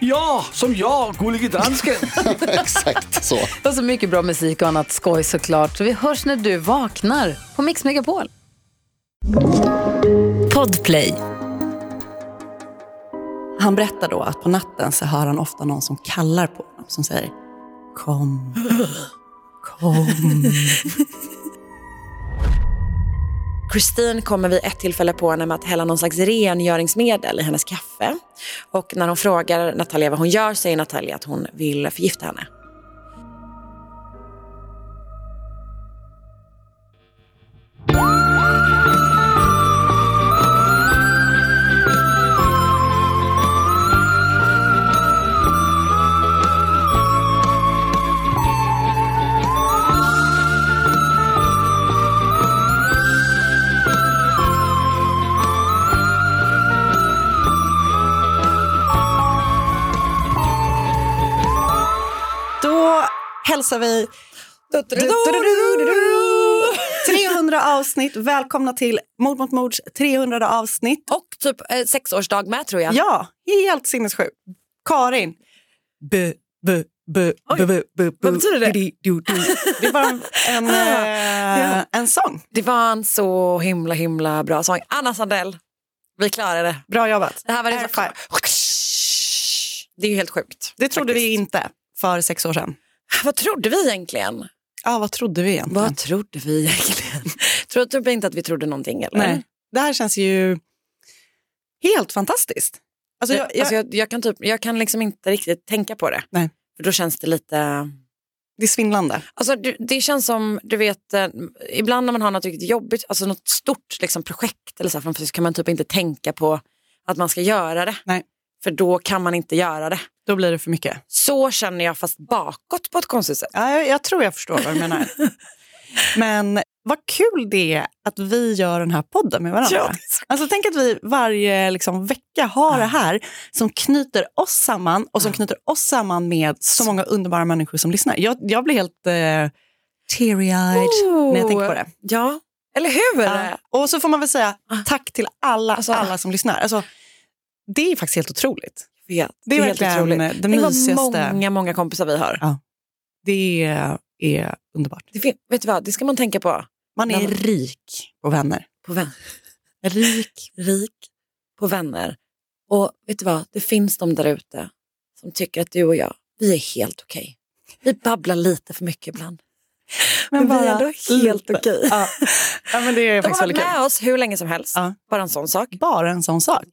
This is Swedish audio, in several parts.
Ja, som jag, Gullige Dansken. Exakt så. Och så mycket bra musik och annat skoj såklart. Så vi hörs när du vaknar på Mix Megapol. Podplay. Han berättar då att på natten så hör han ofta någon som kallar på honom som säger kom, kom. Christine kommer vid ett tillfälle på henne med att hälla någon slags rengöringsmedel i hennes kaffe. Och när hon frågar Natalia vad hon gör säger Natalia att hon vill förgifta henne. Hälsar vi 300 avsnitt. Välkomna till Mord mot mords 300 avsnitt. Och typ eh, sexårsdag med tror jag. Ja, helt sinnessjukt. Karin. Bu, bu, bu, bu, bu, bu, vad betyder det? Det var en, en, eh, en sång. Det var en så himla himla bra sång. Anna Sandell, vi klarade det. Bra jobbat. Det här var Air det five. Det är ju helt sjukt. Det trodde vi faktiskt. inte för sex år sedan. Vad trodde vi egentligen? Ja, vad trodde vi egentligen? Vad trodde vi egentligen? Tror du typ inte att vi trodde någonting? Eller? Nej. Det här känns ju helt fantastiskt. Alltså, jag, jag, Alltså jag, jag, kan typ, jag kan liksom inte riktigt tänka på det. Nej. För då känns det lite... det är svindlande. Alltså det, det känns som, du vet, eh, ibland när man har något riktigt jobbigt, alltså något stort liksom, projekt eller så, här framför sig, så kan man typ inte tänka på att man ska göra det. Nej. För då kan man inte göra det. Då blir det för mycket. Så känner jag fast bakåt på ett konstigt sätt. Ja, jag, jag tror jag förstår vad du menar. Men vad kul det är att vi gör den här podden med varandra. Ja, alltså, tänk att vi varje liksom, vecka har det här som knyter oss samman och som knyter oss samman med så många underbara människor som lyssnar. Jag, jag blir helt eh, teary-eyed när jag tänker på det. Ja, eller hur? Ja. Och så får man väl säga tack till alla, Alltså, alla som lyssnar. Alltså, det är faktiskt helt otroligt. Vet. Det är helt verkligen otroligt. det mysigaste. många, många kompisar vi har. Ja. Det är, är underbart. Det, vet du vad, det ska man tänka på. Man är men- rik på vänner. På vän. Rik. rik på vänner. Och vet du vad, det finns de där ute som tycker att du och jag, vi är helt okej. Vi babblar lite för mycket ibland. Men, vi är ändå helt okej. Ja. ja, men det är De har varit väldigt kul. med oss hur länge som helst. Ja. Bara en sån sak. Bara en sån sak.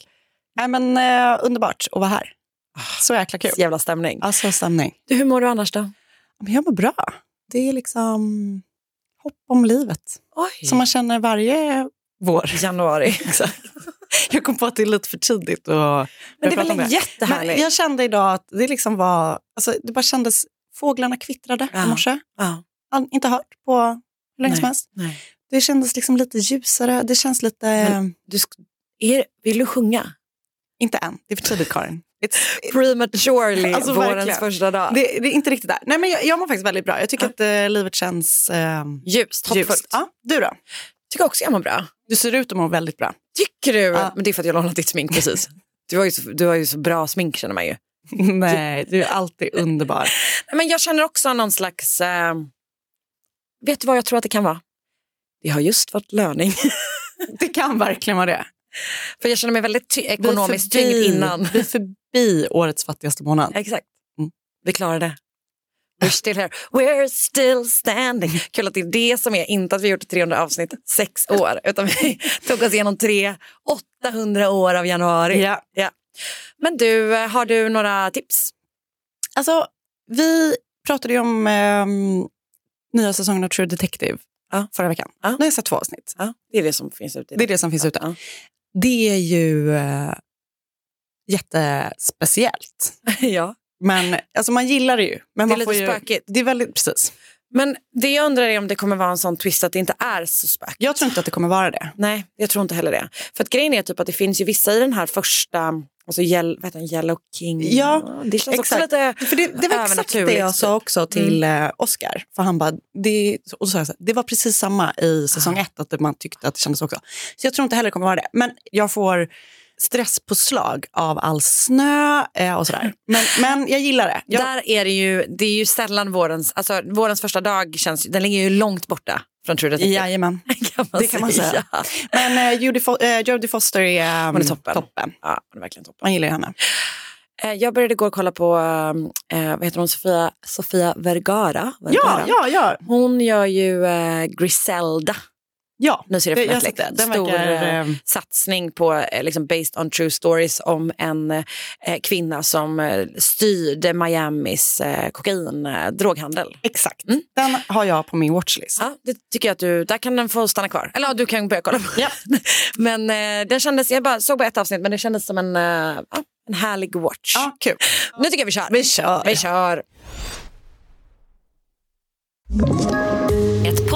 Nej, men, eh, underbart att vara här. Så jäkla kul. Jävla stämning. Alltså stämning. Du, hur mår du annars då? Men jag mår bra. Det är liksom hopp om livet. Oj. Som man känner varje vår. Januari. Exakt. Jag kom på att det är lite för tidigt att Men det är väl jättehärligt? Men jag kände idag att det liksom var, alltså det bara kändes, fåglarna kvittrade Ja. i morse. Ja. Inte hört på hur länge som helst. Det kändes liksom lite ljusare. Det känns lite, Men- Du är, vill du sjunga? Inte än, det är för tidigt Karin. It's, Prematurely, Alltså, vårens verkligen. första dag. det, det är inte riktigt där. Nej, men jag, jag mår faktiskt väldigt bra. Jag tycker att eh, livet känns eh, Ljust, hoppfullt. Ja, du då? Tycker också jag mår bra. Du ser ut att må väldigt bra. Tycker du? Ja. Men det är för att jag lånat ditt smink precis. Du har, ju så, du har ju så bra smink känner man ju. Nej, du är alltid underbar. Nej, Men jag känner också någon slags... Eh, vet du vad jag tror att det kan vara? Det har just varit löning. Det kan verkligen vara det. För jag känner mig väldigt ty- ekonomiskt förbi- tyngd innan. Vi är förbi årets fattigaste månad. Exakt. Mm. Vi klarar det. We're still here. We're still standing. Kul att det är det som är, inte att vi gjort 300 avsnitt sex år, utan vi tog oss igenom tre 800 år av januari. Ja. Ja. Men du, eh, har du några tips? Alltså, vi pratade ju om ehm, nya säsongen av True Detective Ja. förra veckan. Ja. Nu har jag sett två avsnitt. Ja, det är det som finns ute. Det är det som finns ute. Det är ju eh, jättespeciellt. ja. Men alltså, man gillar det ju. Men Det är man får lite ju, spökigt. Det är väldigt, precis. Men det jag undrar är om det kommer vara en sån twist att det inte är så spökigt. Jag tror inte att det kommer vara det. Nej, jag tror inte heller det. För att grejen är typ att det finns ju vissa i den här första, alltså yell, heter den, Yellow King. Ja, det känns också exakt. lite För det, det var exakt det jag sa också till eh, Oscar. För han bara, det, och så här, det var precis samma i säsong ett, att man tyckte att det kändes också. Så jag tror inte heller det kommer vara det. Men jag får stresspåslag av all snö eh, och sådär. Men, men jag gillar det. Jag, Där är det ju, det är ju sällan vårens, alltså vårens första dag känns, den ligger ju långt borta från True Detective. Jajamän. kan man Det kan man säga. Men eh, Judy Fo- eh, Jodie Foster är, um, Hon är toppen. toppen. Ja, hon är verkligen toppen. Man gillar henne. Eh, Jag började igår kolla på, eh, vad heter hon, Sofia, Sofia Vergara. Vergara. Ja, ja, ja. Hon gör ju eh, Griselda. Ja. Nu ser det. Den Stor verkar, eh, eh, satsning på, eh, liksom based on true stories om en eh, kvinna som eh, styrde Miamis eh, kokain, eh, droghandel. Exakt. Mm. Den har jag på min watchlist. Ja, det tycker jag att du, där kan den få stanna kvar. Eller ja, du kan börja kolla på Ja. Men den kändes, jag bara såg bara ett avsnitt men det kändes som en, en härlig watch. Ja, kul. Nu tycker jag vi kör. Vi kör. Vi kör.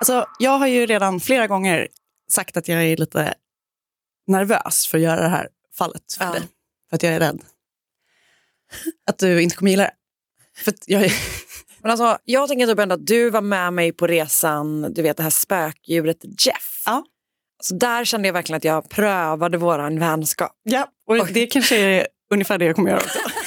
Alltså, jag har ju redan flera gånger sagt att jag är lite nervös för att göra det här fallet för Ja. dig. För att jag är rädd. Att du inte kommer gilla det. För jag. Men alltså, jag tänker typ ändå att du var med mig på resan, du vet det här spökdjuret Jeff. Ja. Så där kände jag verkligen att jag prövade våran vänskap. Ja, och det kanske är ungefär det jag kommer göra också.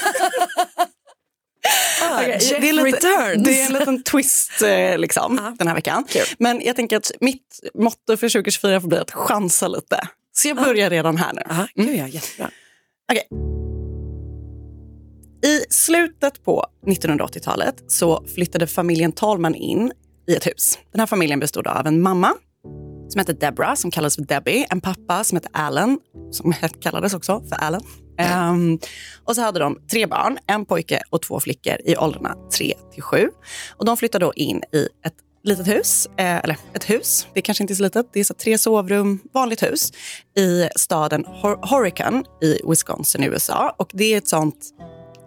Okej, Jeff det, är lite, det är en liten twist eh, liksom, Ja. den här veckan. Kul. Men jag tänker att mitt motto för 2024 får bli att chansa lite. Så jag börjar redan här nu. Ja, gud ja, jättebra. Okej. I slutet på 1980-talet så flyttade familjen Talman in i ett hus. Den här familjen bestod av en mamma som hette Deborah, som kallades för Debbie, en pappa som hette Alan, som kallades också för Alan. Um, och så hade de tre barn, en pojke och två flickor i åldrarna 3 till 7. Och de flyttade då in i ett litet hus, eh, eller ett hus, det är kanske inte är så litet, det är så tre sovrum, vanligt hus i staden Hor- Horicon i Wisconsin i USA. Och det är ett sånt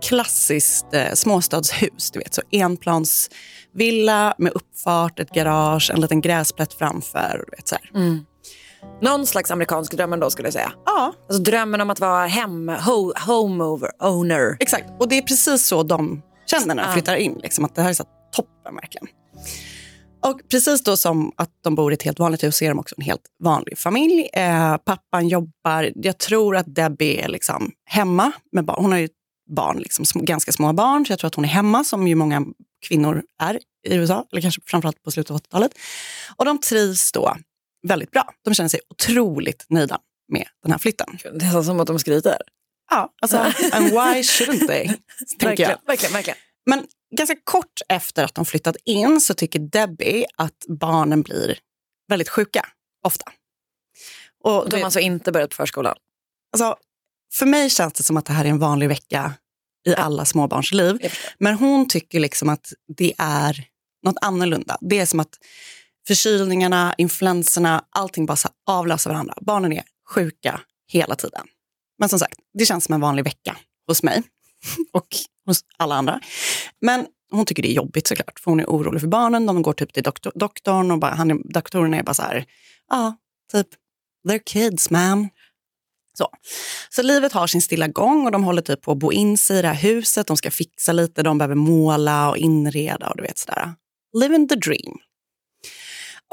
klassiskt eh, småstadshus, du vet, så enplansvilla med uppfart, ett garage, en liten gräsplätt framför. Du vet, så här. Mm. Någon slags amerikansk dröm ändå skulle jag säga. Ja, Alltså drömmen om att vara hem, ho, home over, owner. exakt. Och det är precis så de känner när de flyttar in, liksom, att det här är så toppen verkligen. Och precis då som att de bor i ett helt vanligt hus så är de också en helt vanlig familj. Eh, pappan jobbar, jag tror att Debbie är liksom hemma med barn. Hon har ju barn, liksom, sm- ganska små barn, så jag tror att hon är hemma som ju många kvinnor är i USA, eller kanske framförallt på slutet av 80-talet. Och de trivs då väldigt bra. De känner sig otroligt nöjda med den här flytten. Det är som att de skryter. Ja, alltså, and why shouldn't they? tänker Verkligen, jag. verkligen, verkligen. Men ganska kort efter att de flyttat in så tycker Debbie att barnen blir väldigt sjuka, ofta. Och Och de har alltså inte börjat på förskolan. alltså, för mig känns det som att det här är en vanlig vecka i alla småbarns liv. Men hon tycker liksom att det är något annorlunda. Det är som att förkylningarna, influenserna, allting bara avlöser varandra. Barnen är sjuka hela tiden. Men som sagt, det känns som en vanlig vecka hos mig och hos alla andra. Men hon tycker det är jobbigt såklart, för hon är orolig för barnen. De går typ till doktor, doktorn och bara, han är, doktorn är bara så här, ja, typ, they're kids man. Så. så livet har sin stilla gång och de håller typ på att bo in sig i det här huset. De ska fixa lite, de behöver måla och inreda och du vet sådär. Living the dream.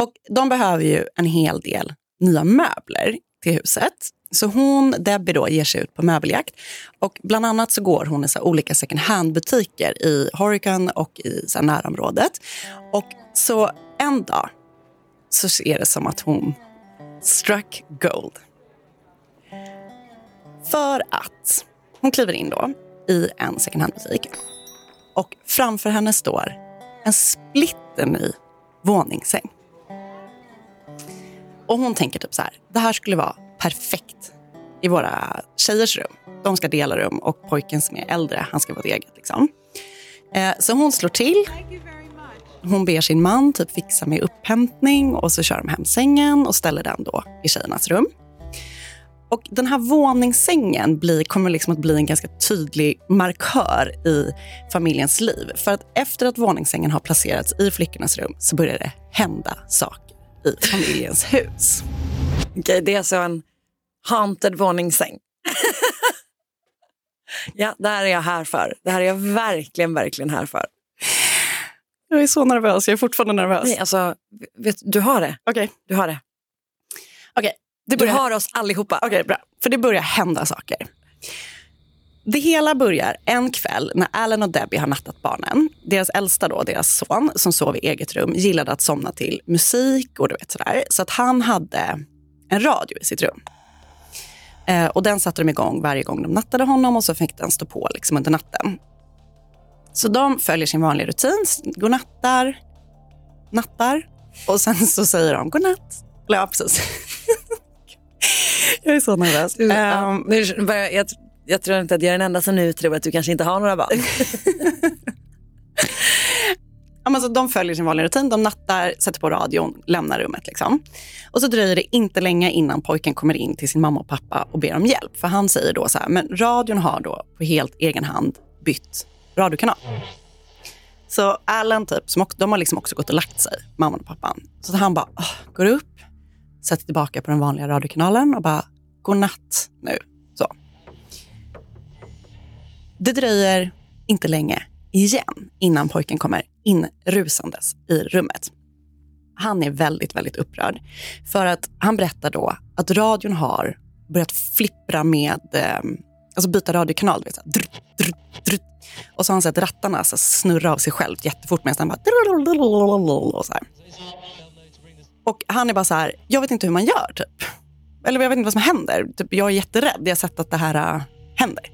Och de behöver ju en hel del nya möbler till huset. Så hon, Debbie då, ger sig ut på möbeljakt. Och bland annat så går hon i så olika second hand-butiker i Horican och i så närområdet. Och så en dag så är det som att hon struck gold. För att hon kliver in då i en second hand-butik och framför henne står en splitterny våningssäng. Och hon tänker typ så här, det här skulle vara perfekt i våra tjejers rum. De ska dela rum och pojken som är äldre, han ska vara ett eget. Liksom. Eh, så hon slår till. Hon ber sin man typ fixa med upphämtning och så kör de hem sängen och ställer den då i tjejernas rum. Och Den här våningssängen blir, kommer liksom att bli en ganska tydlig markör i familjens liv. För att efter att våningssängen har placerats i flickornas rum så börjar det hända saker i familjens hus. Okej, det är alltså en haunted våningssäng. ja, det här är jag här för. Det här är jag verkligen, verkligen här för. Jag är så nervös. Jag är fortfarande nervös. Nej, alltså, vet, du har det. Okej, Du har det. okej. Det Du börjar... har oss allihopa. Okej, bra. För det börjar hända saker. Det hela börjar en kväll när Alan och Debbie har nattat barnen. Deras äldsta, då, deras son, som sov i eget rum, gillade att somna till musik och du vet sådär. Så att han hade en radio i sitt rum. Eh, och den satte de igång varje gång de nattade honom och så fick den stå på liksom under natten. Så de följer sin vanliga rutin, godnattar, nattar och sen så säger de godnatt. Ja, precis. Jag är så nervös. Ja, Ehm, nu börjar, jag, jag tror inte att jag är den enda som nu tror att du kanske inte har några barn. Ja, men så de följer sin vanliga rutin. De nattar, sätter på radion, lämnar rummet. Liksom. Och så dröjer det inte länge innan pojken kommer in till sin mamma och pappa och ber om hjälp. För han säger då så här, men radion har då på helt egen hand bytt radiokanal. Så Alan, typ, som också, de har liksom också gått och lagt sig, mamman och pappan. Så han bara åh, går upp, sätter tillbaka på den vanliga radiokanalen och bara, godnatt nu. Det dröjer inte länge igen innan pojken kommer inrusandes i rummet. Han är väldigt, väldigt upprörd. För att han berättar då att radion har börjat flippra med, ehm, alltså byta radiokanal. Du vet, drr, drr, drr. Och så har han sett rattarna så snurra av sig själv jättefort medan den bara... Och, så här. och han är bara så här, jag vet inte hur man gör typ. Eller jag vet inte vad som händer. Typ, jag är jätterädd, jag har sett att det här händer.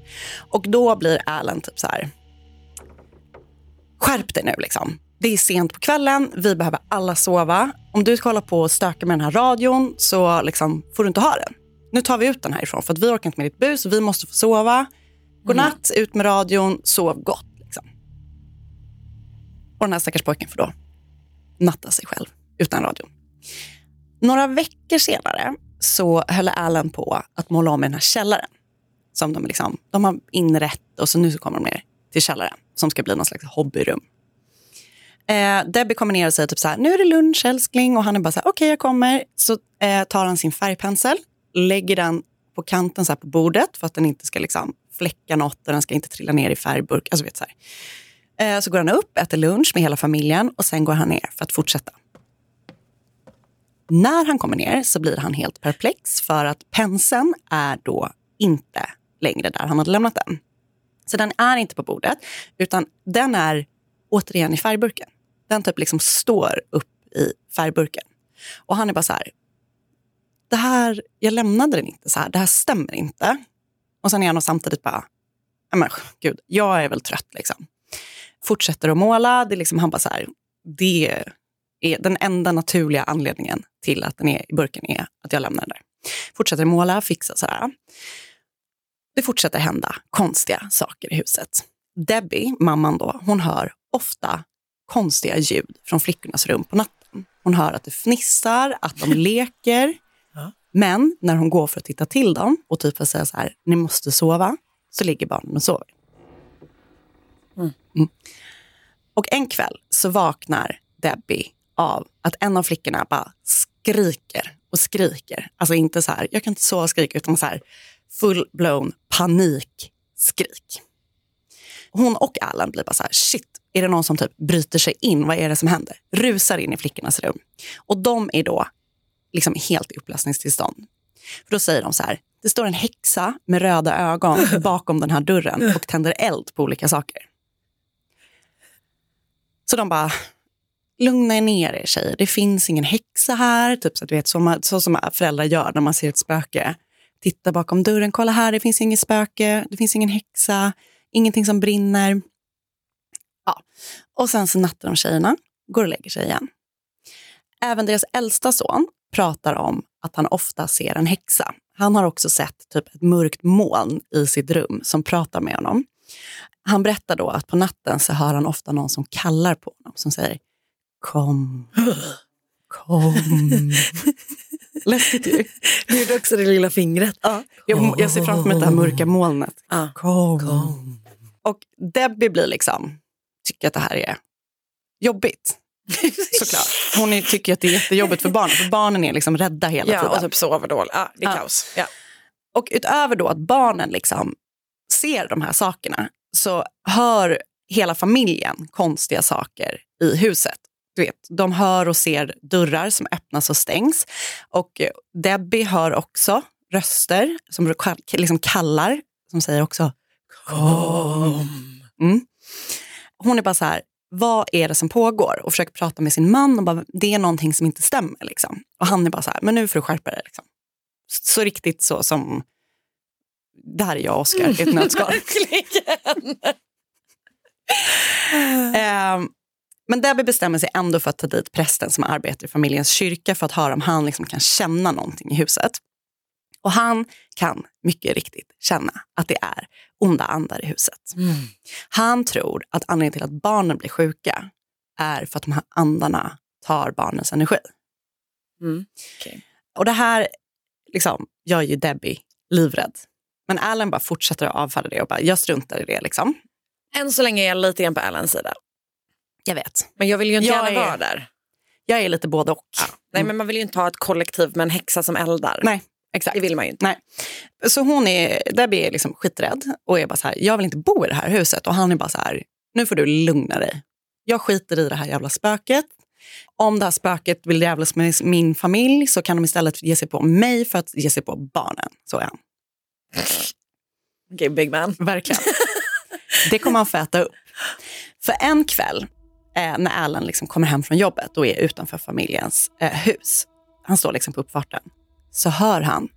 Och då blir Alan typ så här, skärp dig nu liksom. Det är sent på kvällen, vi behöver alla sova. Om du ska hålla på och stöka med den här radion så liksom får du inte ha den. Nu tar vi ut den härifrån för att vi orkar inte med ditt bus, vi måste få sova. Godnatt, ut med radion, sov gott. Liksom. Och den här stackars pojken får då natta sig själv utan radion. Några veckor senare så höll Alan på att måla om i den här källaren. Som de, liksom, de har inrett och så nu så kommer de ner till källaren som ska bli någon slags hobbyrum. Eh, Debbie kommer ner och säger typ så här, nu är det lunch älskling och han är bara så här, okej okay, jag kommer. Så eh, tar han sin färgpensel, lägger den på kanten så här på bordet för att den inte ska liksom fläcka något och den ska inte trilla ner i färgburk. Alltså, vet, så, här. Eh, så går han upp, äter lunch med hela familjen och sen går han ner för att fortsätta. När han kommer ner så blir han helt perplex för att penseln är då inte längre där han hade lämnat den. Så den är inte på bordet, utan den är återigen i färgburken. Den typ liksom står upp i färgburken. Och han är bara så här, det här, jag lämnade den inte så här, det här stämmer inte. Och sen är han samtidigt bara, men gud, jag är väl trött liksom. Fortsätter att måla, det är liksom, han bara så här, det är den enda naturliga anledningen till att den är i burken är att jag lämnar den där. Fortsätter måla, fixa så här. Det fortsätter hända konstiga saker i huset. Debbie, mamman då, hon hör ofta konstiga ljud från flickornas rum på natten. Hon hör att det fnissar, att de leker. Men när hon går för att titta till dem och typ säga så här, ni måste sova, så ligger barnen och sover. Mm. Och en kväll så vaknar Debbie av att en av flickorna bara skriker och skriker. Alltså inte så här, jag kan inte sova och skrika, utan så här full-blown panikskrik. Hon och Alan blir bara så här, shit, är det någon som typ bryter sig in? Vad är det som händer? Rusar in i flickornas rum. Och de är då liksom helt i upplösningstillstånd. För då säger de så här, det står en häxa med röda ögon bakom den här dörren och tänder eld på olika saker. Så de bara, lugna er ner er tjejer, det finns ingen häxa här. Typ så, att du vet, så, man, så som föräldrar gör när man ser ett spöke. Titta bakom dörren, kolla här, det finns inget spöke, det finns ingen häxa, ingenting som brinner. Ja. Och sen så nattar de tjejerna, går och lägger sig igen. Även deras äldsta son pratar om att han ofta ser en häxa. Han har också sett typ ett mörkt moln i sitt rum som pratar med honom. Han berättar då att på natten så hör han ofta någon som kallar på honom, som säger kom, kom. Läskigt ju. Du gjorde också det lilla fingret. Ja. Jag, jag ser framför mig det här mörka molnet. Ja. Kom. Och Debbie blir liksom, tycker att det här är jobbigt. Såklart. Hon är, tycker att det är jättejobbigt för barnen, för barnen är liksom rädda hela Ja, tiden. och typ sover dåligt. Ja, det är Ja. kaos. Ja. Och utöver då att barnen liksom ser de här sakerna så hör hela familjen konstiga saker i huset. Du vet, de hör och ser dörrar som öppnas och stängs. Och Debbie hör också röster som liksom kallar, som säger också kom. Mm. Hon är bara så här, vad är det som pågår? Och försöker prata med sin man och bara, det är någonting som inte stämmer. Liksom. Och han är bara så här, men nu får du skärpa dig. Liksom. Så riktigt så som, det här är jag och Oscar i ett nötskal. Ehm, men Debbie bestämmer sig ändå för att ta dit prästen som arbetar i familjens kyrka för att höra om han liksom kan känna någonting i huset. Och han kan mycket riktigt känna att det är onda andar i huset. Han tror att anledningen till att barnen blir sjuka är för att de här andarna tar barnens energi. Mm. Okej. Och det här liksom, gör ju Debbie livrädd. Men Alan bara fortsätter att avfärda det och bara, jag struntar i det. Liksom. Än så länge är jag lite grann på Allans sida. Jag vet. Men jag vill ju inte Jag gärna är- vara där. Jag är lite både och. Nej, men man vill ju inte ha ett kollektiv med en häxa som eldar. Nej, exakt. Det vill man ju inte. Nej. Så hon är, Debbie är liksom skiträdd och är bara så här, jag vill inte bo i det här huset. Och han är bara så här, nu får du lugna dig. Jag skiter i det här jävla spöket. Om det här spöket vill jävlas med min familj så kan de istället ge sig på mig för att ge sig på barnen. Så är han. Okej, big man. Verkligen. Det kommer han få äta upp. För en kväll eh, när Alan liksom kommer hem från jobbet och är utanför familjens eh, hus, han står liksom på uppfarten, så hör han,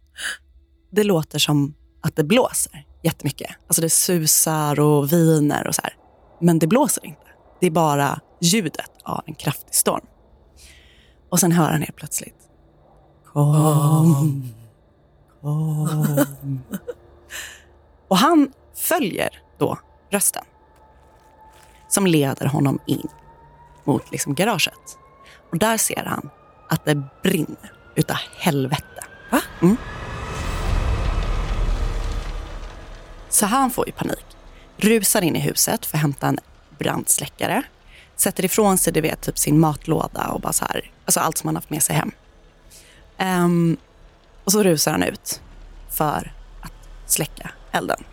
det låter som att det blåser jättemycket. Alltså det susar och viner och så här. Men det blåser inte. Det är bara ljudet av en kraftig storm. Och sen hör han helt plötsligt, kom, kom. Och han följer då rösten som leder honom in mot liksom garaget. Och där ser han att det brinner utav helvete. Va? Mm. Så han får ju panik. Rusar in i huset för att hämta en brandsläckare. Sätter ifrån sig du vet, typ sin matlåda och bara så här, alltså allt som han haft med sig hem. Ehm, och så rusar han ut för att släcka elden.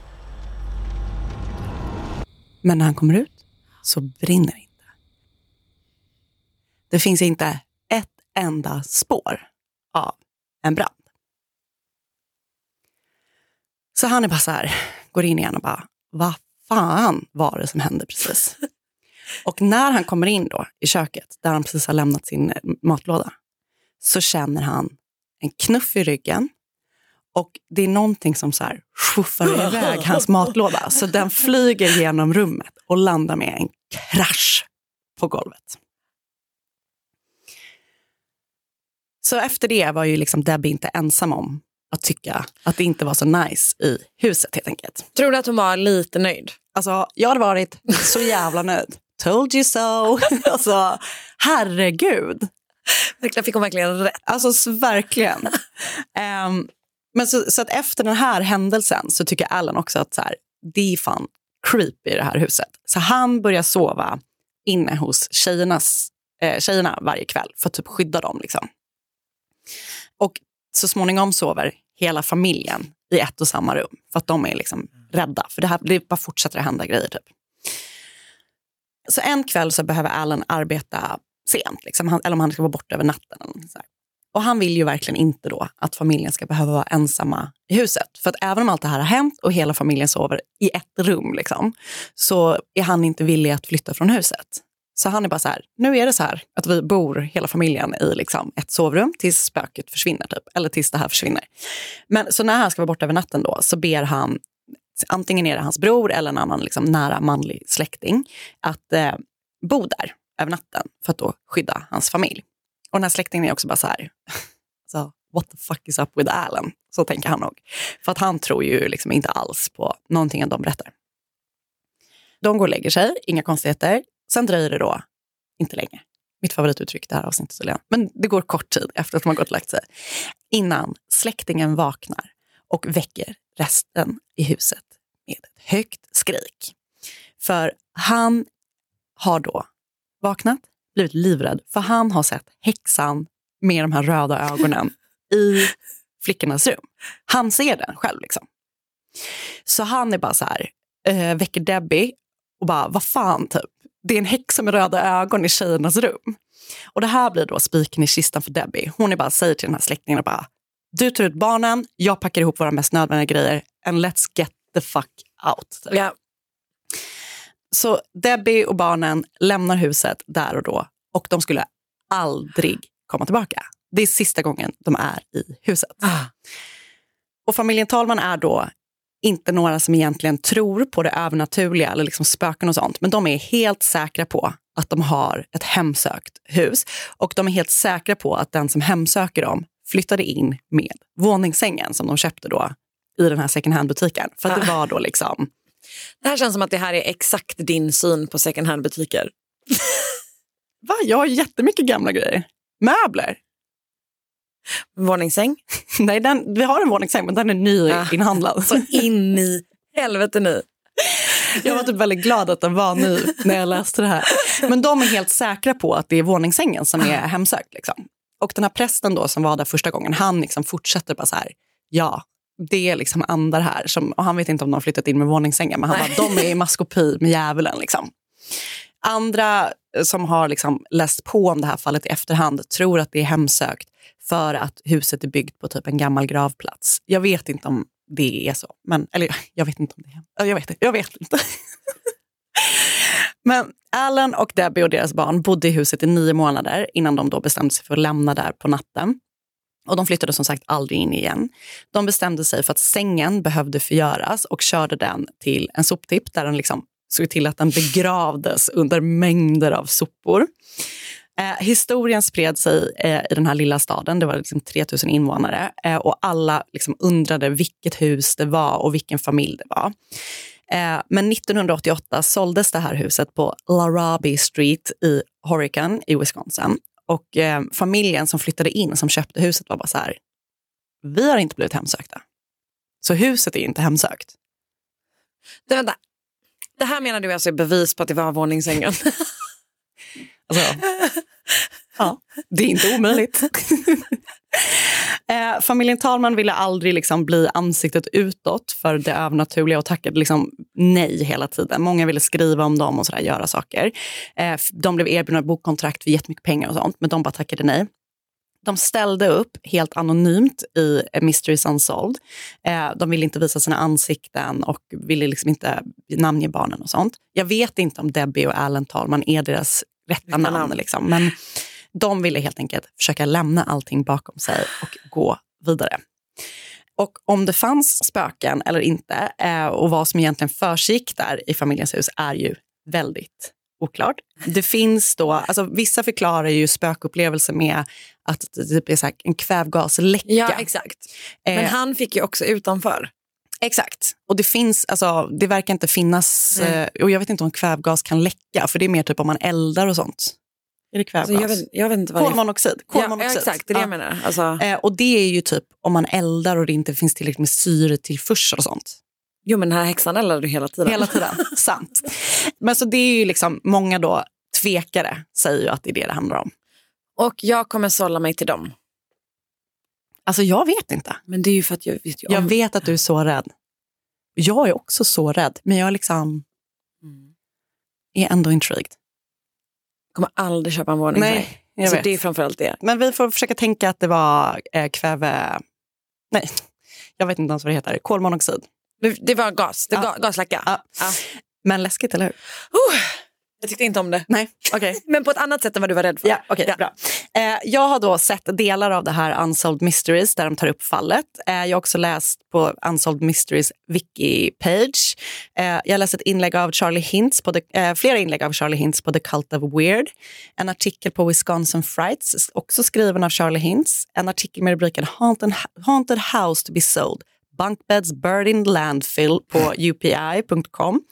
Men när han kommer ut så brinner det. Det finns inte ett enda spår av en brand. Så han är bara så här, går in igen och bara, vad fan var det som hände precis? Och när han kommer in då i köket, där han precis har lämnat sin eh, matlåda, så känner han en knuff i ryggen och det är någonting som så här schuffar iväg hans matlåda. Så den flyger genom rummet och landar med en krasch på golvet. Så efter det var ju liksom Debbie inte ensam om att tycka att det inte var så nice i huset helt enkelt. Tror du att hon var lite nöjd? Alltså, jag hade varit så jävla nöjd. Told you so. alltså, herregud. Verkligen fick hon verkligen rätt. Alltså verkligen. Ehm, men så, så att efter den här händelsen så tycker Alan också att så här, det är fan creepy i det här huset. Så han börjar sova inne hos tjejernas, eh, tjejerna varje kväll för att typ skydda dem. Liksom. Och så småningom sover hela familjen i ett och samma rum för att de är liksom rädda. För det här det bara fortsätter att hända grejer. Typ. Så en kväll så behöver Alan arbeta sent, liksom, han, eller om han ska vara borta över natten. Eller så här. Och han vill ju verkligen inte då att familjen ska behöva vara ensamma i huset. För att även om allt det här har hänt och hela familjen sover i ett rum, liksom, så är han inte villig att flytta från huset. Så han är bara så här, nu är det så här att vi bor hela familjen i liksom ett sovrum tills spöket försvinner, typ, eller tills det här försvinner. Men så när han ska vara borta över natten då, så ber han, antingen är det hans bror eller en annan liksom, nära manlig släkting, att eh, bo där över natten för att då skydda hans familj. Och den här släktingen är också bara så här, så, alltså, what the fuck is up with Alan? Så tänker han nog. För att han tror ju liksom inte alls på någonting de berättar. De går och lägger sig, inga konstigheter. Sen dröjer det då inte länge. Mitt favorituttryck det här avsnittet, Helena. Men det går kort tid efter att de har gått och lagt sig. Innan släktingen vaknar och väcker resten i huset med ett högt skrik. För han har då vaknat, blivit livrädd, för han har sett häxan med de här röda ögonen i flickornas rum. Han ser den själv. liksom. Så han är bara så här, äh, väcker Debbie och bara, vad fan, typ. Det är en häxa med röda ögon i tjejernas rum. Och det här blir då spiken i kistan för Debbie. Hon är bara säger till den här släktingen bara, du tar ut barnen, jag packar ihop våra mest nödvändiga grejer and let's get the fuck out. Ja. Så Debbie och barnen lämnar huset där och då och de skulle aldrig komma tillbaka. Det är sista gången de är i huset. Och familjen Talman är då inte några som egentligen tror på det övernaturliga eller liksom spöken och sånt, men de är helt säkra på att de har ett hemsökt hus och de är helt säkra på att den som hemsöker dem flyttade in med våningssängen som de köpte då i den här second hand-butiken. För det var då liksom Det här känns som att det här är exakt din syn på second hand-butiker. Va? Jag har jättemycket gamla grejer. Möbler. Våningssäng. Nej, den, vi har en våningssäng, men den är ny Ah. Så in i helvete ny. Jag var typ väldigt glad att den var ny när jag läste det här. Men de är helt säkra på att det är våningssängen som är hemsökt. Liksom. Och den här prästen då som var där första gången, han liksom fortsätter bara så här, ja, det är liksom andar här. Som, och han vet inte om de har flyttat in med våningssängen, men han bara, de är i maskopi med djävulen. Liksom. Andra som har liksom läst på om det här fallet i efterhand tror att det är hemsökt för att huset är byggt på typ en gammal gravplats. Jag vet inte om det är så. Men, eller jag vet inte om det är. Jag vet, jag vet inte. Men Alan och Debbie och deras barn bodde i huset i nio månader innan de då bestämde sig för att lämna där på natten. Och de flyttade som sagt aldrig in igen. De bestämde sig för att sängen behövde förgöras och körde den till en soptipp där den liksom såg till att den begravdes under mängder av sopor. Eh, historien spred sig eh, i den här lilla staden, det var liksom 3000 invånare eh, och alla liksom undrade vilket hus det var och vilken familj det var. Eh, men 1988 såldes det här huset på Larabi Street i Horicon i Wisconsin. Och eh, familjen som flyttade in, som köpte huset, var bara så här, vi har inte blivit hemsökta. Så huset är inte hemsökt. Det, vänta. det här menar du alltså är bevis på att det var våningssängen? Alltså, ja, det är inte omöjligt. eh, familjen Talman ville aldrig liksom bli ansiktet utåt för det övernaturliga och tackade liksom nej hela tiden. Många ville skriva om dem och sådär, göra saker. Eh, de blev erbjudna bokkontrakt för jättemycket pengar och sånt, men de bara tackade nej. De ställde upp helt anonymt i eh, Mysteries Unsolved. Eh, de ville inte visa sina ansikten och ville liksom inte namnge barnen och sånt. Jag vet inte om Debbie och Alan Talman är deras rätta namn. Liksom. Men de ville helt enkelt försöka lämna allting bakom sig och gå vidare. Och om det fanns spöken eller inte eh, och vad som egentligen försiggick där i familjens hus är ju väldigt oklart. Det finns då, alltså vissa förklarar ju spökupplevelser med att det typ är så en kvävgasläcka. ja, exakt. Men Eh, han fick ju också utanför. Exakt. Och det finns, alltså, det verkar inte finnas, eh, och jag vet inte om kvävgas kan läcka, för det är mer typ om man eldar och sånt. Är det kvävgas? Alltså, jag, vet, jag vet inte vad det är. Kolmonoxid. Ja, Kolmonoxid. exakt, det är det Ja. jag menar. Alltså, Eh, och det är ju typ om man eldar och det inte finns tillräckligt med syretillförsel och sånt. jo, men den här häxan eldade du hela tiden. Hela tiden. Sant. Men så det är ju liksom, många då tvekare säger ju att det är det det handlar om. Och jag kommer sålla mig till dem. Alltså jag vet inte. Men det är ju för att jag vet om... Jag vet att du är så rädd. Jag är också så rädd, men jag liksom Mm. är ändå intrigued. kommer aldrig köpa en våningssäng. Nej, Jag Alltså, vet. det är framförallt det. Men vi får försöka tänka att det var eh, kväve... Nej, jag vet inte ens vad det heter. Kolmonoxid. Det, var gas, det Ja. ga, gaslacka. Ja. Men läskigt, eller hur? Jag tyckte inte om det. Nej, okej. Men på ett annat sätt än vad du var rädd för. Ja, okej, bra. Eh, jag har då sett delar av det här Unsolved Mysteries där de tar upp fallet. Eh, jag har också läst på Unsolved Mysteries wiki-page. Eh, jag har läst ett inlägg av Charlie Hintz, på the, eh, flera inlägg av Charlie Hintz på The Cult of Weird. En artikel på Wisconsin Frights, också skriven av Charlie Hintz. En artikel med rubriken Haunted, Haunted House to be sold. Bunkbeds Bird in Landfill på upi.com.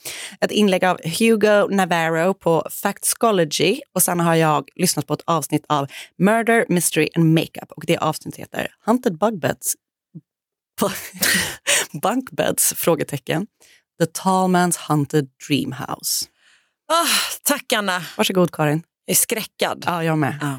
Ett inlägg av Hugo Navarro på Factscology och sen har jag lyssnat på ett avsnitt av Murder, Mystery and Makeup och det avsnittet heter Hunted Bugbeds Bunkbeds? Frågetecken. The Tall Man's Hunted Dream House. Ah, tack Anna, Varsågod Karin. jag är skräckad. Ja, jag med. Ja.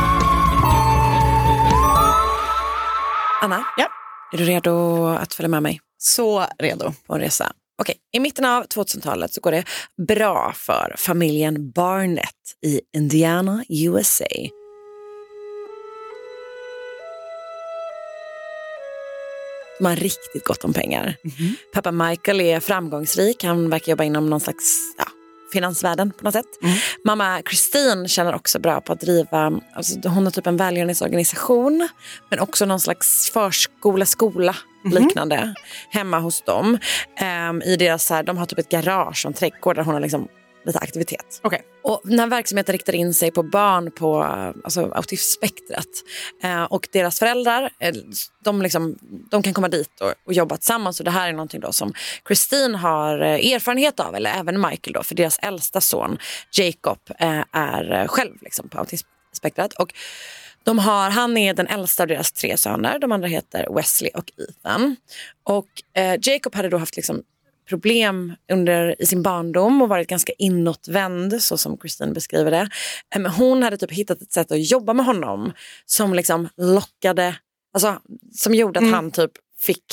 Anna, Ja. är du redo att följa med mig Så redo. på en resa? Okej, I mitten av 2000-talet så går det bra för familjen Barnett i Indiana, USA. De har riktigt gott om pengar. Pappa Michael är framgångsrik. Han verkar jobba inom någon slags ja, finansvärlden på något sätt. Mamma Christine känner också bra på att driva, alltså hon har typ en välgörenhetsorganisation men också någon slags förskola, skola liknande hemma hos dem. Ehm, i deras, så här, de har typ ett garage och en trädgård där hon har liksom lite aktivitet. Okej. Och den här verksamheten riktar in sig på barn på alltså, autismspektrat. Eh, och deras föräldrar eh, de, liksom, de kan komma dit och, och jobba tillsammans. Och det här är någonting då som Christine har eh, erfarenhet av, eller även Michael. Då, för deras äldsta son Jacob eh, är eh, själv liksom, på autismspektrat. Och de har, han är den äldsta av deras tre söner. De andra heter Wesley och Ethan. Och Jacob hade då haft liksom problem under, i sin barndom och varit ganska inåtvänd så som Christine beskriver det. Men hon hade typ hittat ett sätt att jobba med honom som liksom lockade, alltså, som gjorde att han typ fick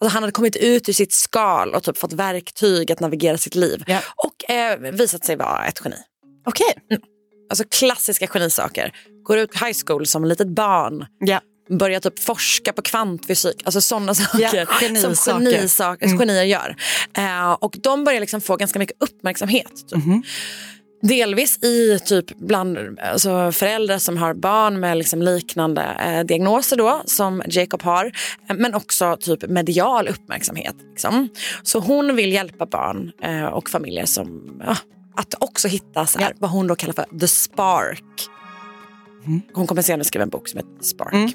Alltså han hade kommit ut ur sitt skal och typ fått verktyg att navigera sitt liv. Ja. Och eh, visat sig vara ett geni. Okej. Alltså klassiska genisaker. Går ut high school som litet barn Ja. Börjar typ forska på kvantfysik, alltså sådana saker genisaker. som genisaker, genier gör. Eh, och de börjar liksom få ganska mycket uppmärksamhet. Typ. Delvis i typ bland alltså föräldrar som har barn med liksom liknande eh, diagnoser då, som Jacob har. Eh, men också typ medial uppmärksamhet. Liksom. Så hon vill hjälpa barn eh, och familjer som ja, att också hitta så här, vad hon då kallar för the spark. Hon kommer senare skriva en bok som heter Spark.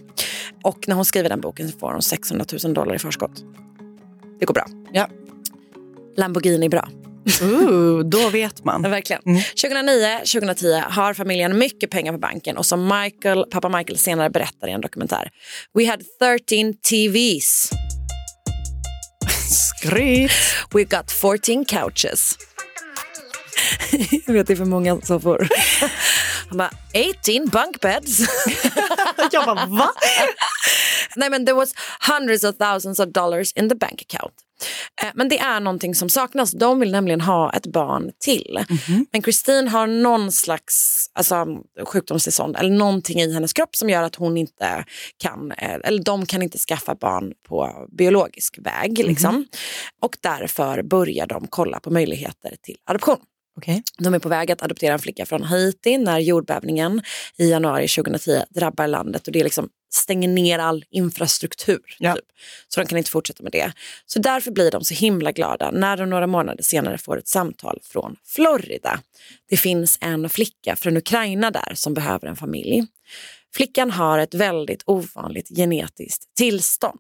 Och när hon skriver den boken så får hon 600 000 dollar i förskott. Det går bra. Ja. Lamborghini är bra. Ooh, då vet man. verkligen. 2009-2010 har familjen mycket pengar på banken och som Michael, pappa Michael senare berättar i en dokumentär. We had 13 TVs. Skryt. We got 14 couches. Jag vet, det är för många soffor. Han bara, 18 bunk beds. Jag bara, va? Nej, men there was hundreds of thousands of dollars in the bank account. Eh, Men det är någonting som saknas. De vill nämligen ha ett barn till. Men Christine har någon slags alltså, sjukdomstillstånd eller någonting i hennes kropp som gör att hon inte kan, eh, eller de kan inte skaffa barn på biologisk väg. Liksom. Och därför börjar de kolla på möjligheter till adoption. Okej. De är på väg att adoptera en flicka från Haiti när jordbävningen i januari 2010 drabbar landet och det liksom stänger ner all infrastruktur. Ja. Typ. Så de kan inte fortsätta med det. Så därför blir de så himla glada när de några månader senare får ett samtal från Florida. Det finns en flicka från Ukraina där som behöver en familj. Flickan har ett väldigt ovanligt genetiskt tillstånd.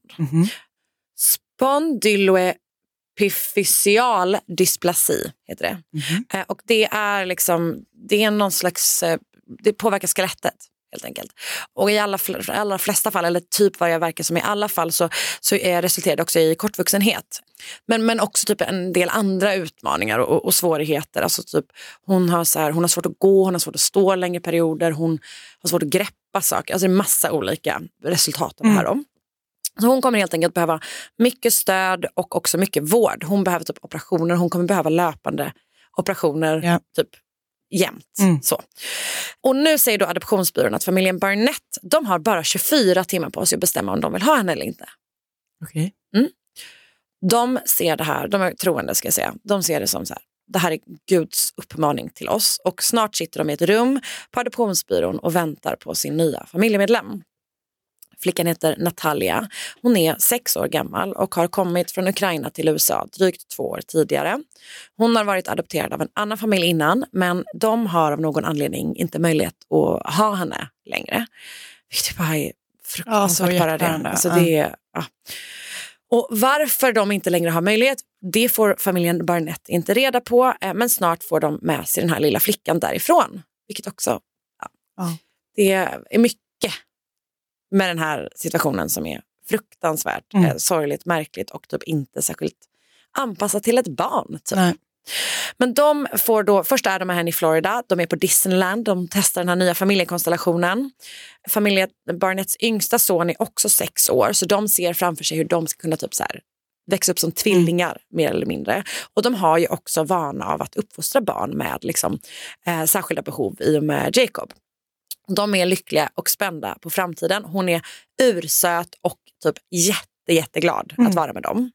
Epifysial dysplasi. Heter det. Eh, och det är liksom, det är någon slags, eh, det påverkar skelettet helt enkelt. Och i alla, allra flesta fall, eller typ vad jag verkar som i alla fall, så, så är resulterar det också i kortvuxenhet. Men, men också typ en del andra utmaningar och, och, svårigheter. Alltså typ, hon, har så här, hon har svårt att gå, hon har svårt att stå längre perioder, hon har svårt att greppa saker. Alltså det är massa olika resultat av det här. Då. Så hon kommer helt enkelt behöva mycket stöd och också mycket vård. Hon behöver typ operationer, hon kommer behöva löpande operationer Ja. typ jämt. Mm. Så. Och nu säger då adoptionsbyrån att familjen Barnett de har bara 24 timmar på sig att bestämma om de vill ha henne eller inte. Okej. De ser det här, de är troende ska jag säga, de ser det som så här, det här är Guds uppmaning till oss och snart sitter de i ett rum på adoptionsbyrån och väntar på sin nya familjemedlem. Flickan heter Natalia. Hon är sex år gammal och har kommit från Ukraina till USA drygt två år tidigare. Hon har varit adopterad av en annan familj innan men de har av någon anledning inte möjlighet att ha henne längre. Vilket bara är fruktansvärt bara det. Alltså Ja. det är, ja. Och varför de inte längre har möjlighet, det får familjen Barnett inte reda på. eh, Men snart får de med sig den här lilla flickan därifrån. Vilket också, ja. Ja. det är mycket med den här situationen som är fruktansvärt Mm. eh, sorgligt, märkligt och typ inte särskilt anpassat till ett barn. Typ. Nej. Men de får då, först är de här i Florida, de är på Disneyland, de testar den här nya familjekonstellationen. Familjen Barnetts yngsta son är också sex år så de ser framför sig hur de ska kunna typ så här, växa upp som tvillingar mer eller mindre. Och de har ju också vana av att uppfostra barn med liksom, eh, särskilda behov i och med Jacob. De är lyckliga och spända på framtiden. Hon är ursöt och typ jätte, jätteglad att vara med dem.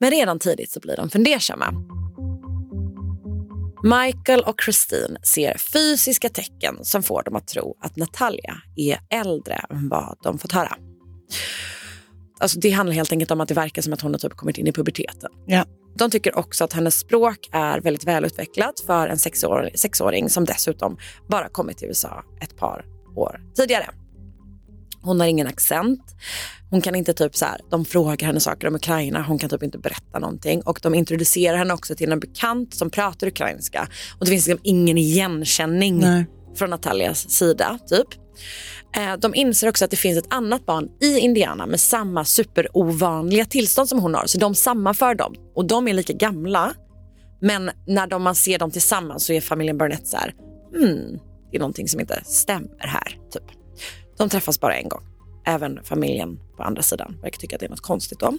Men redan tidigt så blir de fundersamma. Michael och Christine ser fysiska tecken som får dem att tro att Natalia är äldre än vad de fått höra. Alltså det handlar helt enkelt om att det verkar som att hon har typ kommit in i puberteten. Ja. De tycker också att hennes språk är väldigt välutvecklat för en sexår, sexåring som dessutom bara kommit till USA ett par år tidigare. Hon har ingen accent. Hon kan inte typ så här, de frågar henne saker om Ukraina, hon kan typ inte berätta någonting. Och de introducerar henne också till en bekant som pratar ukrainska. Och det finns liksom ingen igenkänning Nej. från Natalias sida. typ. Eh, de inser också att det finns ett annat barn i Indiana med samma superovanliga tillstånd som hon har. Så de sammanför dem. Och de är lika gamla. Men när de, man ser dem tillsammans så är familjen Burnett så här, hmm, det är någonting som inte stämmer här. Typ. De träffas bara en gång. Även familjen på andra sidan verkar tycka att det är något konstigt om.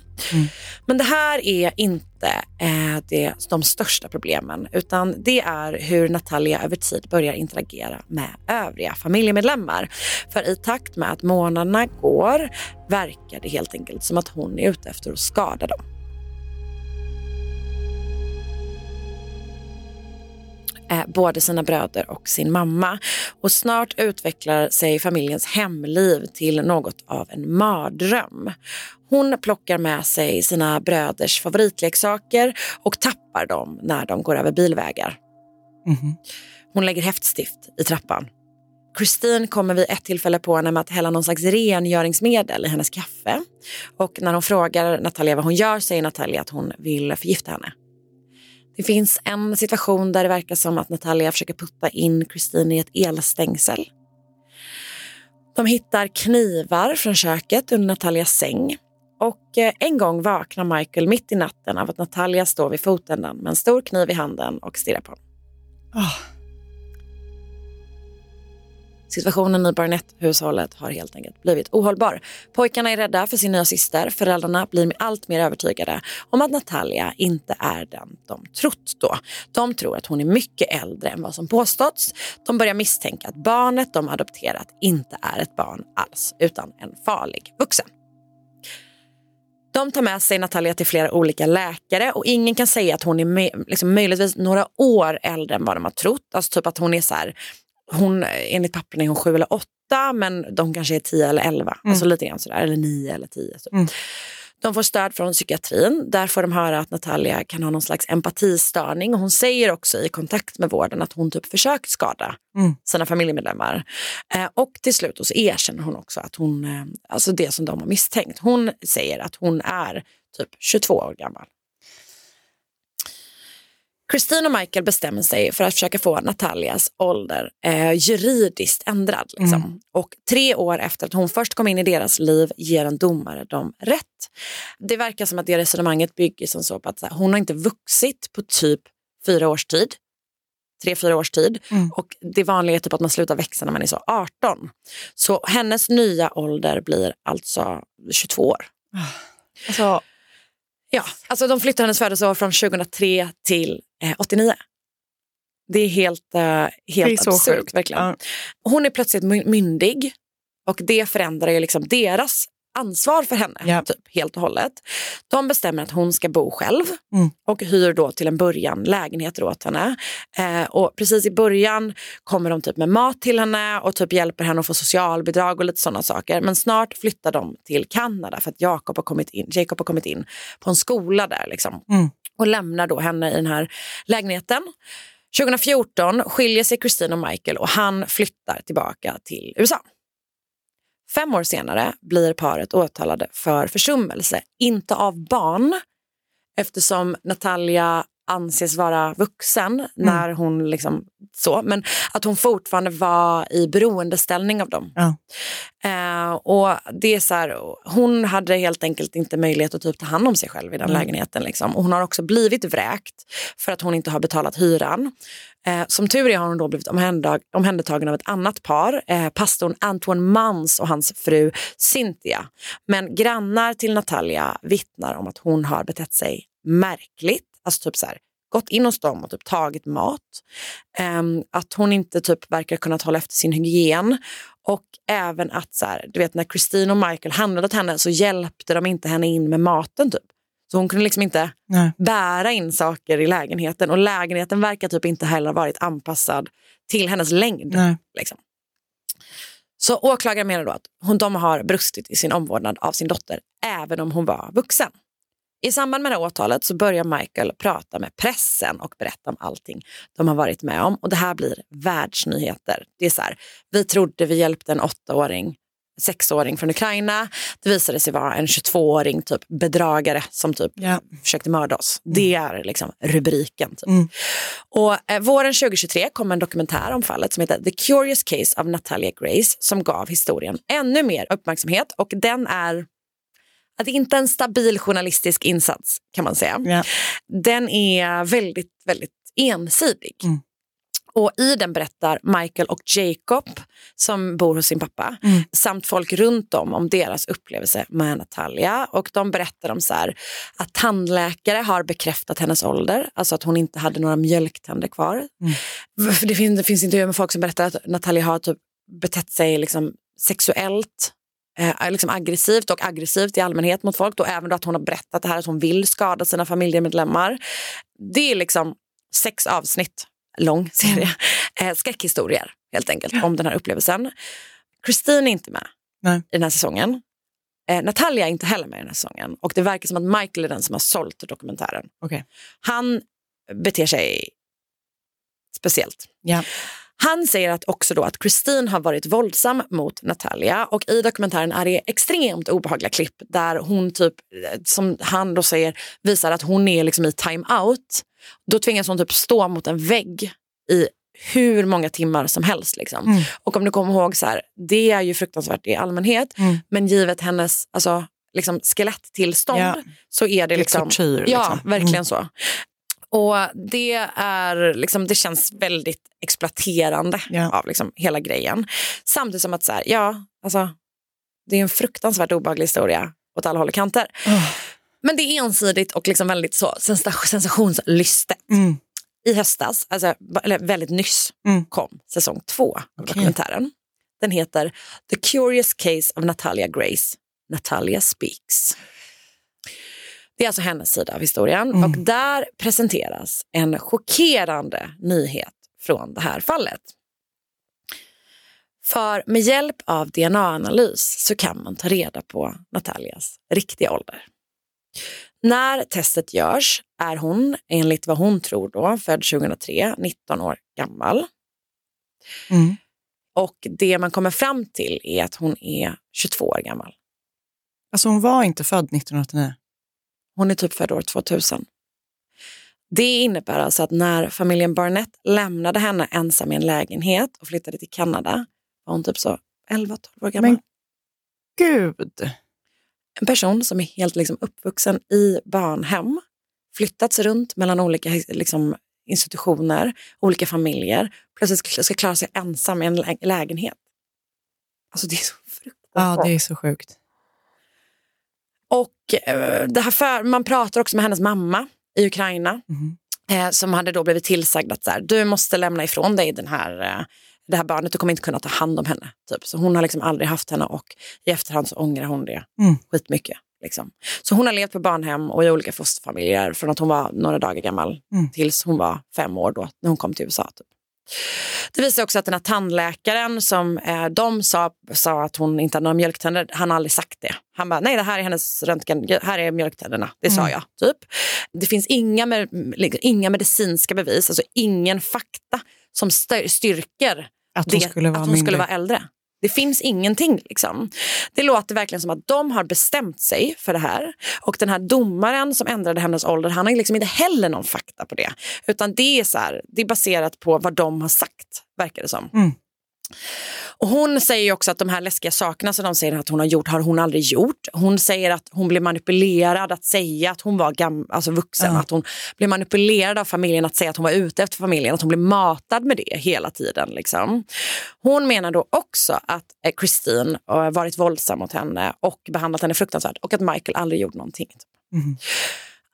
Men det här är inte eh, det, de största problemen utan det är hur Natalia över tid börjar interagera med övriga familjemedlemmar. För i takt med att månaderna går verkar det helt enkelt som att hon är ute efter att skada dem. Både sina bröder och sin mamma. Och snart utvecklar sig familjens hemliv till något av en mardröm. Hon plockar med sig sina bröders favoritleksaker och tappar dem när de går över bilvägar. Hon lägger häftstift i trappan. Christine kommer vid ett tillfälle på henne med att hälla någon slags rengöringsmedel i hennes kaffe. Och när hon frågar Natalia vad hon gör säger Natalia att hon vill förgifta henne. Det finns en situation där det verkar som att Natalia försöker putta in Christine i ett elstängsel. De hittar knivar från köket under Natalias säng. Och eh, en gång vaknar Michael mitt i natten av att Natalia står vid fotändan med en stor kniv i handen och stirrar på honom. Ah. Situationen i Barnett-hushållet har helt enkelt blivit ohållbar. Pojkarna är rädda för sin nya syster. Föräldrarna blir allt mer övertygade om att Natalia inte är den de trott då. De tror att hon är mycket äldre än vad som påståtts. De börjar misstänka att barnet de adopterat inte är ett barn alls, utan en farlig vuxen. De tar med sig Natalia till flera olika läkare och ingen kan säga att hon är liksom möjligtvis några år äldre än vad de har trott. Alltså typ att hon är så här, hon, enligt pappren är hon sju eller åtta men de kanske är tio eller elva. Alltså lite grann sådär, eller nio eller tio. Så. De får stöd från psykiatrin. Där får de höra att Natalia kan ha någon slags empatistörning. Och hon säger också i kontakt med vården att hon typ försökt skada sina familjemedlemmar. Eh, och till slut så erkänner hon också att hon, eh, alltså det som de har misstänkt. Hon säger att hon är typ 22 år gammal. Christine och Michael bestämmer sig för att försöka få Natalias ålder eh, juridiskt ändrad. Liksom. Och tre år efter att hon först kom in i deras liv ger en domare dem rätt. Det verkar som att det resonemanget bygger som så på att så här, hon har inte vuxit på typ fyra års tid. Tre, fyra års tid. Och det vanliga är typ att man slutar växa när man är så 18. Så hennes nya ålder blir alltså 22 år. Alltså, Ja, alltså de flyttar hennes födelseår från 2003 till eh, 89. Det är helt, eh, helt Det är så absurt. sjukt. Verkligen. Ja. Hon är plötsligt my- myndig och det förändrar ju liksom deras ansvar för henne Ja. typ, helt och hållet. De bestämmer att hon ska bo själv Mm. och hyr då till en början lägenheter åt henne. Eh, och precis i början kommer de typ med mat till henne och typ hjälper henne att få socialbidrag och lite sådana saker. Men snart flyttar de till Kanada för att Jacob har kommit in, Jacob har kommit in på en skola där. Liksom. Mm. Och lämnar då henne i den här lägenheten. 2014 skiljer sig Christine och Michael och han flyttar tillbaka till USA. Fem år senare blir paret åtalade för försummelse, inte av barn eftersom Natalia anses vara vuxen när hon liksom så, men att hon fortfarande var i beroendeställning av dem. Ja. Eh, och det är så här, hon hade helt enkelt inte möjlighet att typ ta hand om sig själv i den lägenheten. Liksom. Och hon har också blivit vräkt för att hon inte har betalat hyran. Eh, som tur är har hon då blivit omhändertag- omhändertagen av ett annat par, eh, pastorn Antoine Mans och hans fru Cynthia. Men grannar till Natalia vittnar om att hon har betett sig märkligt. Alltså typ så här, gått in hos dem och typ tagit mat. Ehm, att hon inte typ verkar kunna hålla efter sin hygien. Och även att så här, du vet när Christine och Michael handlade åt henne så hjälpte de inte henne in med maten typ. Så hon kunde liksom inte nej. bära in saker i lägenheten och lägenheten verkar typ inte heller ha varit anpassad till hennes längd. Liksom. Så åklagaren menar då att hon, de har brustit i sin omvårdnad av sin dotter även om hon var vuxen. I samband med det här åtalet så börjar Michael prata med pressen och berätta om allting de har varit med om. Och det här blir världsnyheter. Det är så här, vi trodde vi hjälpte en åttaåring, sexåring från Ukraina. Det visade sig vara en 22-åring typ bedragare som typ Ja. försökte mörda oss. Det är liksom rubriken. Typ. Mm. Och eh, våren 2023 kom en dokumentär om fallet som heter The Curious Case of Natalia Grace som gav historien ännu mer uppmärksamhet och den är att det är inte en stabil journalistisk insats kan man säga. Ja. Den är väldigt, väldigt ensidig. Mm. Och i den berättar Michael och Jacob som bor hos sin pappa Mm. samt folk runt om om deras upplevelse med Natalia. Och de berättar om så här, att tandläkare har bekräftat hennes ålder, alltså att hon inte hade några mjölktänder kvar. För det, finns, det finns intervjuer med folk som berättar att Natalia har typ betett sig liksom sexuellt eh, liksom aggressivt och aggressivt i allmänhet mot folk. Då, även då att hon har berättat det här att hon vill skada sina familjemedlemmar. Det är liksom sex avsnitt lång serie. Eh, skräckhistorier helt enkelt om den här upplevelsen. Christine är inte med Nej. i den här säsongen. Eh, Natalia är inte heller med i den här säsongen. Och det verkar som att Michael är den som har sålt dokumentären. Okej. Han beter sig speciellt. Ja. Han säger att också då att Christine har varit våldsam mot Natalia och i dokumentären är det extremt obehagliga klipp där hon typ, eh, som han då säger, visar att hon är liksom i time-out. Då tvingas hon typ stå mot en vägg i hur många timmar som helst. Liksom. Mm. Och om du kommer ihåg, så här, det är ju fruktansvärt i allmänhet, Mm. men givet hennes alltså, liksom, skelettillstånd Ja. så är det Det är liksom... tortyr, Ja, liksom. verkligen Mm. så. Och det, är, liksom, det känns väldigt exploaterande Ja. av liksom, hela grejen. Samtidigt som att så här, ja, alltså, det är en fruktansvärt obehaglig historia åt alla håll och kanter. Oh. Men det är ensidigt och liksom väldigt så sens- sensationslystet. Mm. I höstas, alltså, eller väldigt nyss, Mm. kom säsong två av Okej. dokumentären. Den heter The Curious Case of Natalia Grace. Natalia Speaks. Det är alltså hennes sida av historien Mm. och där presenteras en chockerande nyhet från det här fallet. För med hjälp av DNA-analys så kan man ta reda på Natalias riktiga ålder. När testet görs är hon, enligt vad hon tror då, född 2003, 19 år gammal. Mm. Och det man kommer fram till är att hon är 22 år gammal. Alltså hon var inte född 1989. Hon är typ född år 2000. Det innebär alltså att när familjen Barnett lämnade henne ensam i en lägenhet och flyttade till Kanada var hon typ så 11-12 år gammal. Men gud. En person som är helt liksom uppvuxen i barnhem, flyttats runt mellan olika liksom, institutioner, olika familjer, plötsligt ska, ska klara sig ensam i en lä lägenhet. Alltså det är så fruktansvärt. Ja, det är så sjukt. Och eh, det här för, man pratar också med hennes mamma i Ukraina eh, som hade då blivit tillsagd att så här, du måste lämna ifrån dig den här, eh, det här barnet, du kommer inte kunna ta hand om henne. Typ. Så hon har liksom aldrig haft henne och i efterhand så ångrar hon det Mm. skitmycket. Liksom. Så hon har levt på barnhem och i olika fosterfamiljer från att hon var några dagar gammal Mm. tills hon var fem år då, när hon kom till USA. Typ. Det visar också att den här tandläkaren som eh, de sa, sa att hon inte hade några mjölktänder, han har aldrig sagt det. Han bara, nej det här är hennes röntgen, här är mjölktänderna, det sa Mm. jag. typ. Det finns inga, med, liksom, inga medicinska bevis, alltså ingen fakta som styrker Att hon det, skulle vara att hon skulle vara äldre. Det finns ingenting. Liksom. Det låter verkligen som att de har bestämt sig för det här. Och den här domaren som ändrade hennes ålder, han har liksom inte heller någon fakta på det. Utan det är, så här, det är baserat på vad de har sagt, verkar det som. Mm. Och hon säger också att de här läskiga sakerna som de säger att hon har gjort har hon aldrig gjort. Hon säger att hon blev manipulerad att säga att hon var gam- alltså vuxen. Ja. Att hon blev manipulerad av familjen att säga att hon var ute efter familjen. Att hon blev matad med det hela tiden. Liksom. Hon menar då också att eh, Christine har varit våldsam mot henne och behandlat henne fruktansvärt och att Michael aldrig gjorde någonting. Mhm.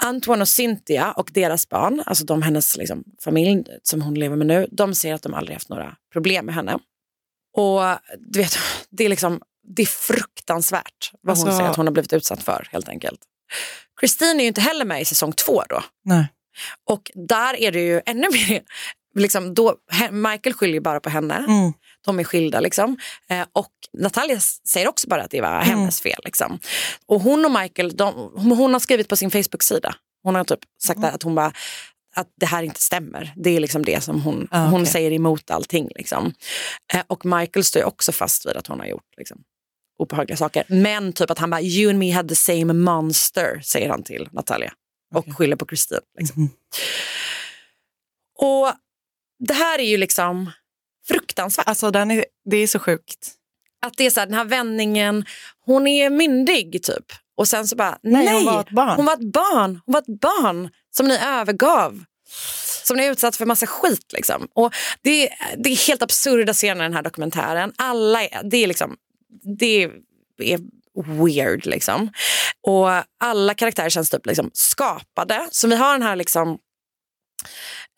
Antoine och Cynthia och deras barn, alltså de hennes liksom, familj som hon lever med nu, de säger att de aldrig haft några problem med henne. Och du vet, det är liksom det är fruktansvärt vad hon Alltså- säger att hon har blivit utsatt för helt enkelt. Christine är ju inte heller med i säsong två då. Nej. Och där är det ju ännu mer, liksom, då, Michael skyller ju bara på henne. Mm. De är skilda liksom. Eh, och Natalia säger också bara att det var hennes fel. Liksom. Och hon och Michael, de, hon hon har skrivit på sin Facebook-sida. Hon har typ sagt att hon bara att det här inte stämmer. Det är liksom det som hon, Ah, hon okej. säger emot allting. Liksom. Eh, och Michael står också fast vid att hon har gjort liksom, obehagliga saker. Men typ att han bara, you and me had the same monster, säger han till Natalia. Och skyller på Christine. Liksom. Mhm. Och det här är ju liksom fruktansvärt. Alltså, den är, det är så sjukt. Att det är så här, den här vändningen, hon är myndig typ. Och sen så bara, nej, Nej, hon var ett barn. Hon var ett barn, hon var ett barn som ni övergav. Som ni är utsatt för massa skit. Liksom. Och det, det är helt absurda scener i den här dokumentären. Alla är, det är liksom, det är weird liksom. Och alla karaktärer känns typ liksom skapade. Så vi har den här liksom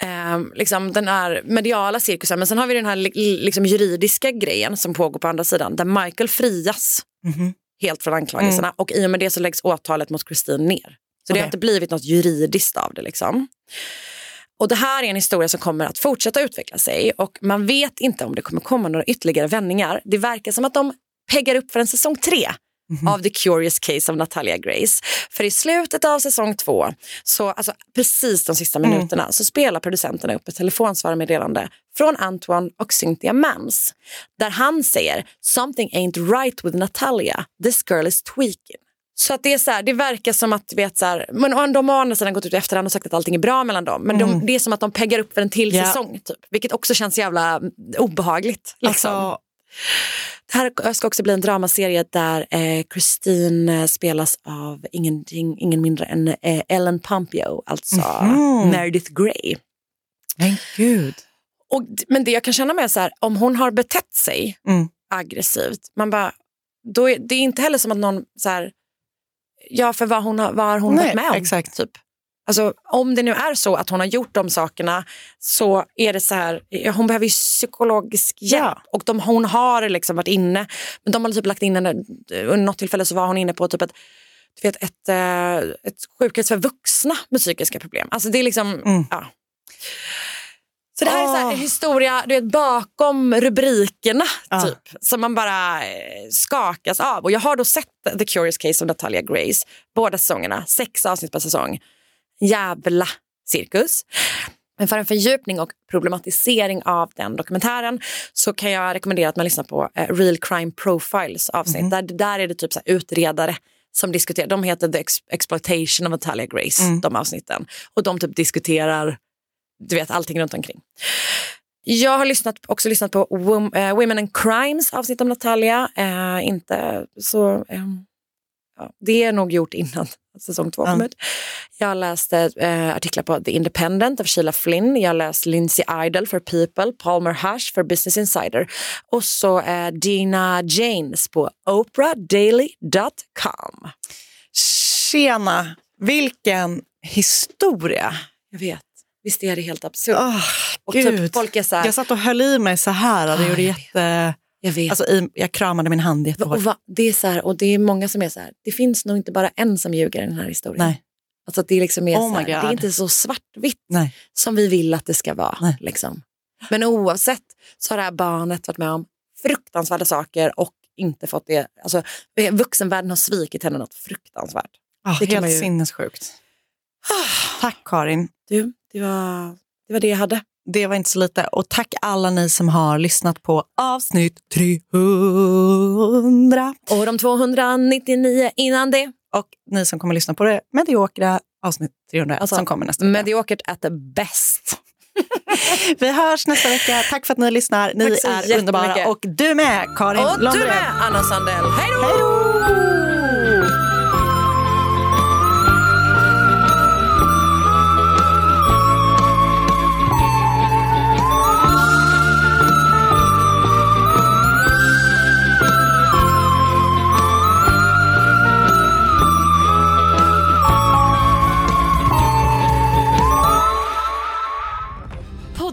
Ehm, liksom den här mediala cirkusen men sen har vi den här li- liksom juridiska grejen som pågår på andra sidan där Michael frias Mhm. helt från anklagelserna och i och med det så läggs åtalet mot Christine ner. Så det Okej. har inte blivit något juridiskt av det. Liksom. Och Det här är en historia som kommer att fortsätta utveckla sig och man vet inte om det kommer komma några ytterligare vändningar. Det verkar som att de peggar upp för en säsong tre av The Curious Case of Natalia Grace. För i slutet av säsong två, så, alltså precis de sista minuterna, så spelar producenterna upp ett telefonsvararmeddelande från Antoine och Cynthia Mans där han säger “Something ain't right with Natalia. This girl is tweaking”. Så att det, är så här, det verkar som att vet, så här, men de har å andra sidan gått ut i efterhand och sagt att allting är bra mellan dem. Men de, det är som att de peggar upp för en till Ja. säsong. Typ, vilket också känns jävla mm, obehagligt. Liksom. Alltså, Det här ska också bli en dramaserie där eh, Christine eh, spelas av ingenting, ingen mindre än eh, Ellen Pompeo, alltså Mhm. Meredith Grey. men gud. Och, men det jag kan känna med är så här, om hon har betett sig Mm. aggressivt, man bara, då är, det är inte heller som att någon så här, ja för vad, hon har, vad har hon Nej, varit med om? exakt. Typ. Alltså, om det nu är så att hon har gjort de sakerna så är det så här, hon behöver ju psykologisk hjälp. Ja. Och de, hon har liksom varit inne, men de har typ lagt in henne, under något tillfälle så var hon inne på typ ett, du vet, ett, eh, ett sjukhus för vuxna med psykiska problem. Alltså det är liksom, Mm. ja. Så det här är så här, en historia du vet, bakom rubrikerna Ja. typ, som man bara eh, skakas av. Och jag har då sett The Curious Case of Natalia Grace, båda säsongerna, sex avsnitt per säsong. Jävla cirkus. Men för en fördjupning och problematisering av den dokumentären så kan jag rekommendera att man lyssnar på eh, Real Crime Profiles avsnitt. Där, där är det typ så utredare som diskuterar, de heter The Ex- Exploitation of Natalia Grace, Mm. de avsnitten. Och de typ diskuterar, du vet, allting runt omkring. Jag har lyssnat, också lyssnat på eh, Women and Crimes avsnitt om Natalia. Eh, inte så... ehm, ja, det är nog gjort innan säsong två kom Ja. ut. Jag har läst eh, artiklar på The Independent av Sheila Flynn. Jag har läst Lindsay Idle för People, Palmer Hush för Business Insider och så eh, Dina Janes på oprahdaily.com. Tjena, vilken historia. Jag vet, visst är det helt absurt? Oh, och typ folk är så här, Jag satt och höll i mig så här. Det Ah, gjorde jätte... jag vet. Alltså, i, jag kramade min hand och jättehårt. va, det är så här, och det är många som är så här, det finns nog inte bara en som ljuger i den här historien. Nej. Alltså det liksom är Oh så här, det är inte så svartvitt Nej. som vi vill att det ska vara. Liksom. Men oavsett så har det här barnet varit med om fruktansvärda saker och inte fått det. Alltså, vuxenvärlden har svikit henne något fruktansvärt. Ah, Det helt ju- sinnessjukt. Tack Karin. Du, det var det, var det jag hade. Det var inte så lite. Och tack alla ni som har lyssnat på avsnitt 300. Och de 299 innan det. Och ni som kommer lyssna på det mediokra avsnitt 300 Alltså, som kommer nästa vecka. Mediokert at the best. Vi hörs nästa vecka. Tack för att ni lyssnar. Ni är underbara. Och du med, Karin Och du Lundgren. med, Anna Sandell. Hej då!